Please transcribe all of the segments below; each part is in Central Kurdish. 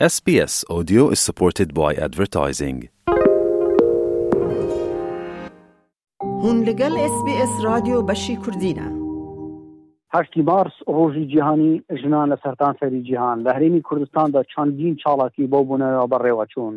SBS Audio is supported by advertising. هون لەگەڵ SBS رادیۆ بەشی کوردینە. هەشتی مارس ڕۆژی جیهانی ژنان لە سەرتانسەری جیهان لە هەرێمی کوردستاندا چەندین چاڵاکی بەو بوونەوە بەڕێوەچوون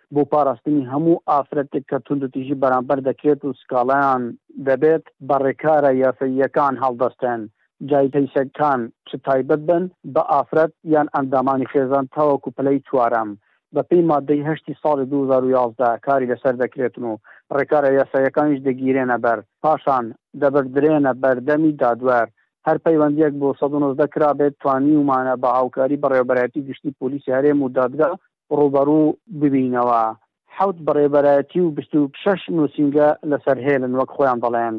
بۆ پاراستنی هەموو ئافرەتێک کە توندوتیژی بەرامبەر دەکرێت و سکاڵایان دەبێت، بە ڕێکارە یاساییەکان هەڵدەستێن، جای کەیسەکان چ تایبەت بن بە ئافرەت یان ئەندامانی خێزان تاوەکو پلەی چوارەم، بەپێی ماددەی هەشتی ساڵی دوو هەزار و یازدە کاری لەسەر دەکرێتن و ڕێکارە یاساییەکانیش دەگیرێنە بەر، پاشان دەبردرێنە بەردەمی دادوەر. هەر پەیوەندییەک بۆ سەد و نۆزدە کرابێت، توانیومانە بە هاوکاری بەڕێوەبەرایەتی گشتی پۆلیسی هەرێم و دادگا ڕووبەڕوو ببینەوە. حەوت بەڕێوبەرایەتی و بیست و شەش نووسینگە لەسەر هێلن وەک خۆیان دەڵێن.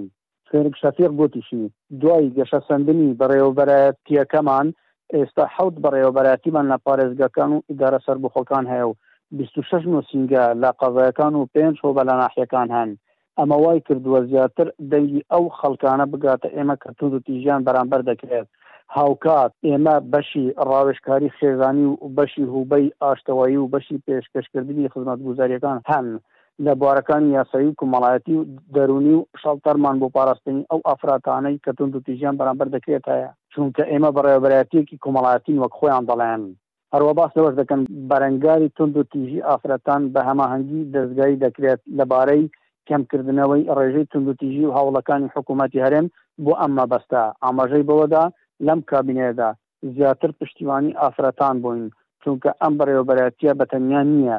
فێرگ شەفیق گوتیشی، دوای گەشەسەندنی بەڕێوەبەرایەتییەکەمان، ئێستا حەوت بەڕێوەبەرایەتیمان لە پارێزگاکان و ئیدارە سەربەخۆکان هەیە و بیست و شەش نووسینگە لە قەزایەکان و پێنج هۆبە لە ناحیەکان هەن. ئەمە وای کردووە زیاتر دەنگی ئەو خەڵکانە بگاتە ئێمە کە توندوتیژیان بەرامبەر دەکرێت، هاوکات ئێمە بەشی ڕاوێژکاری خێزانی و بەشی هوبەی ئاشتەوایی و بەشی پێشکەشکردنی خزمەتگوزارییەکان هەن لە بوارەکانی یاسایی و کومەڵایەتی و دەروونی و شەڵتەرمان بۆ پاراستنی ئەو ئافراتانەی کە توندوتیژیان بەرامبەر دەکرێت هەیە چونکە ئێمە بەڕێوەبەرایەتییەکی کومەڵایەتین وەک خۆیان دەڵێن هەروا باس لەوەش دەکەن، بەرەنگاری توندوتیژی ئافرەتان بە هەماهەنگی دەزگایی دەکرێت لەبارەی کەمکردنەوەی ڕێژەی توندوتیژی و هەوڵەکانی حکوومەتی هەرێم بۆ ئەم مەبەستە ئاماژەی بەوەدا، لەم کابینەیەدا زیاتر پشتیوانی ئافرەتان بووین، چونکە ئەم بەڕێوەبەرایەتییە بەتەنیا نییە،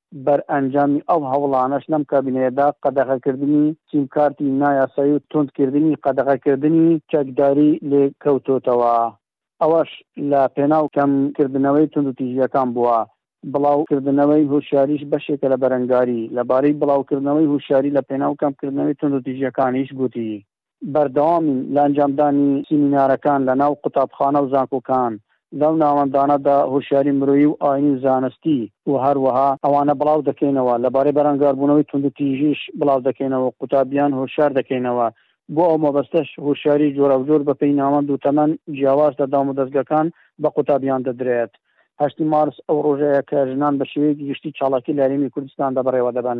بەرئەنجامی ئەو هەوڵانەش لەم کابینەیەدا قەدەغەکردنی سیمکارتی نایاسایی و توندکردنی قەدەغەکردنی چەکداری لێکەوتۆتەوە، ئەوەش لە پێناو کەمکردنەوەی توندوتیژییەکان بووە. بڵاوکردنەوەی هۆشیاریش بەشێکە لە بەرەنگاری. لەبارەی بڵاوکردنەوەی هۆشیاری لە پێناو کەمکردنەوەی توندوتیژییەکانیش گوتی، بەردەوامین لە ئەنجامدانی سیمینارەکان لە ناو قوتابخانە و زانکۆکان، لەو ناوەندانەدا هۆشیاری مرۆیی و ئاینی و زانستی و هەروەها ئەوانە بڵاو دەکەینەوە، لەبارەی بەرەنگاربوونەوەی توندوتیژیش بڵاو دەکەینەوە و قوتابیان هۆشیار دەکەینەوە، بۆ ئەو مەبەستەش هۆشیاری جۆراوجۆر بەپێی ناوەند و تەمەن جیاواز لە دامودەزگاکان بە قوتابیان دەدرێت. هەشتی مارس ئەو ڕۆژەیە کە ژنان بە شێوەیەکی گشتی چاڵاکی لە هەرێمی کوردستاندا بەڕێوە دەبەن.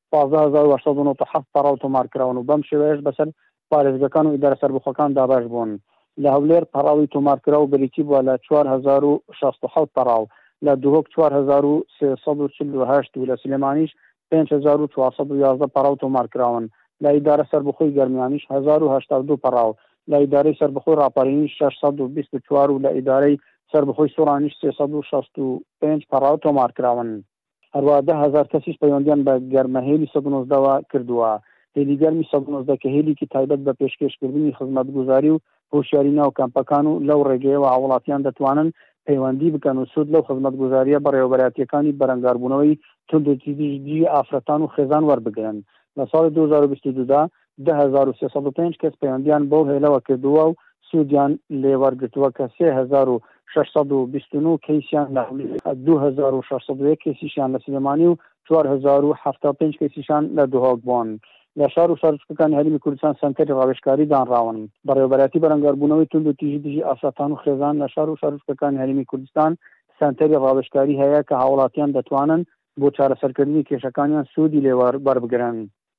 پازدە هەزار و هەشت سەد و نەوەد و حەفت پەڕاو تۆمارکراون و بەم شێوەیەش بەسەر پارێزگەکان و ئیدارە سەربەخۆکان دابەشبوون. لە هەولێر پەڕاوی تۆمارکراو بریتی بووە لە چوار هەزار و شەست و حەوت پەڕاو، لە دهۆک چوار هەزار و سێ سەد و چل و هەشت و لە سلێمانیش پێنج هەزار و چوار سەد و یازدە پەڕاو تۆمارکراون، لە ئیدارە سەربەخۆی گەرمیانیش هەزار و هەشتا و دوو پەڕاو، لە ئیدارەی سەربەخۆی ڕاپەرینیش شەش سەد و بیست و چوار و لە ئیدارەی سەربەخۆی سۆرانیش سێ سەد و شەست و پێنج پەڕاو تۆمارکراون. هەروەها دە هەزار کەسیش پەیوەندییان بە گەرمە هێلی سەد و نۆزدە وە کردووە. هێلی گەرمی سەد و نۆزدە کە هێلیکی تایبەت بە پێشکێشکردنی خزمەتگوزاری و هۆشیاری ناو کەمپەکان و لەو ڕێگەیەوە هاووڵاتیان دەتوانن پەیوەندی بکەن و سوود لەو خزمەتگوزارییە بەڕێوەبەرایەتییەکانی بەرەنگاربوونەوەی توندوتیژی ئافرەتان و خێزان وەربگرن لە ساڵی دوو هەزار و بیست و دوو دا دە هەزار و سێ سەد و پێنج کەس پەیوەندییان بەو هێلەوە کردووە و سوودیان لێ وەرگرتووە کە سێ هەزار و شەش سەد و بیست و نۆ کەیسیان لە هەولێرە، دوو هەزار و شەش سەد و یەک کەیسیشیان لە سلێمانی و چوار هەزار و حەفتا و پێنج کەیسیشان لە دهۆک بوون. لە شار و شارۆچکەکانی هەرێمی کوردستان سەنتەری ڕاوێژکاری دانراون. بەڕێوەبەرایەتی بەرەنگاربوونەوەی توندوتیژی دژی ئافرەتان و خێزان لە شار و شارۆچکەکانی هەرێمی کوردستان سەنتەری ڕاوێژکاری هەیە کە هاوڵاتیان دەتوانن بۆ چارەسەرکردنی کێشەکانیان سوودی لێ وەربگرن.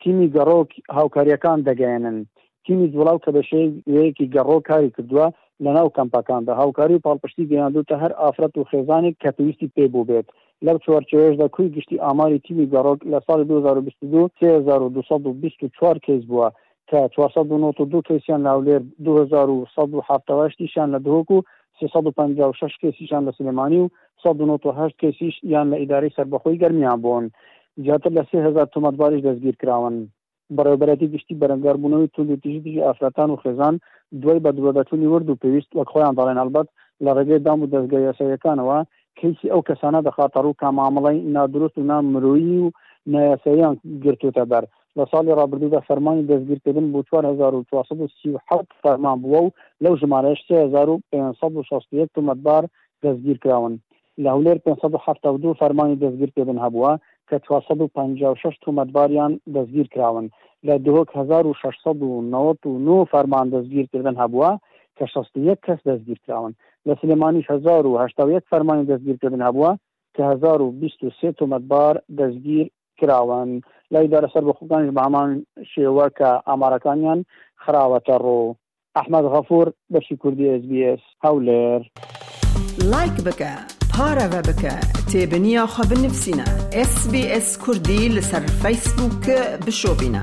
تیمی گەڕۆک هاوکارییەکان دەگەیەنن. تیمی زوڵاو کە بەشێوەیەکی گەڕۆک کاری کردووە لەناو کەمپەکاندا، هاوکاری و پاڵپشتی گەیاندووتە هەر ئافرەت و خێزانێک کە پێویستی پێی بووبێت. لەو چوارچێوەیەشدا کۆی گشتی ئاماری تیمی گەڕۆک لە ساڵی دوو هەزار و بیست و دوو سێ هەزار و دوو سەد و بیست و چوار کەیس بووە کە چوار سەد و نۆ و دوو کەیسیان لە هەولێر، دوو هەزار و سەد و حەفتا و هەشت یشیان لە دهۆک و سێ سەد و پەنجا و شەش کەیسیشیان لە سلێمانی و سەد و نەوەد و هەشت کەیسیش یان لە ئیدارەی سەربەخۆی گەرمیان بوون. زیاتر لە سێ هەزار تۆمەتباریش دەستگیرکراون. بەڕێوەبەرایەتی گشتی بەرەنگاربوونەوەی توندوتیژی دژی ئافرەتان و خێزان دوای بەدواداچوونی ورد و پێویست، وەک خۆیان دەڵێن ئەڵبەت لە ڕێگەی دام و دەزگا یاساییەکانەوە، کەیسی ئەو کەسانە دەخاتەڕوو کە مامەڵەی نادروست و نا مرۆیی و نایاساییان گرتووتەبەر. لە ساڵی ڕابردوودا فەرمانی دەستگیرکردن بۆ چوار هەزار و چوار سەد و سی و حەوت فەرمان بووە و لەو ژمارەیەش سێ هەزار و پێنج سەد و شەست و یەک تۆمەتبار دەستگیرکراون. لە هەولێر پێنج سەد و حەفتا و دوو فەرمانی دەستگیرکردن هەبووە کە چوار سەد و پەنجا و شەش تۆمەتباریان دەستگیرکراون. لە دهۆک هەزار و شەش سەد و نەوەد و نۆ فەرمان دەستگیرکردن هەبووە کە شەست و یەک کەس دەستگیرکراون. لە سلێمانیش هەزار و هەشتا و یەک فەرمانی دەستگیرکردن هەبووە کە هەزار و بیست و سێ تۆمەتبار دەستگیر کراون، لای دارە سەربەخۆکانیش بە هەمان شێوە کە ئامارەکانیان خراوەتەڕوو. ئەحمەد غەفوور، بەشی کوردی ئێس بی ئێس، هەولێر. لایک بکە پارەڤە بکە تێبنیا خو بنفسینە SBS کوردی لسر فیسبوک بشۆبینە.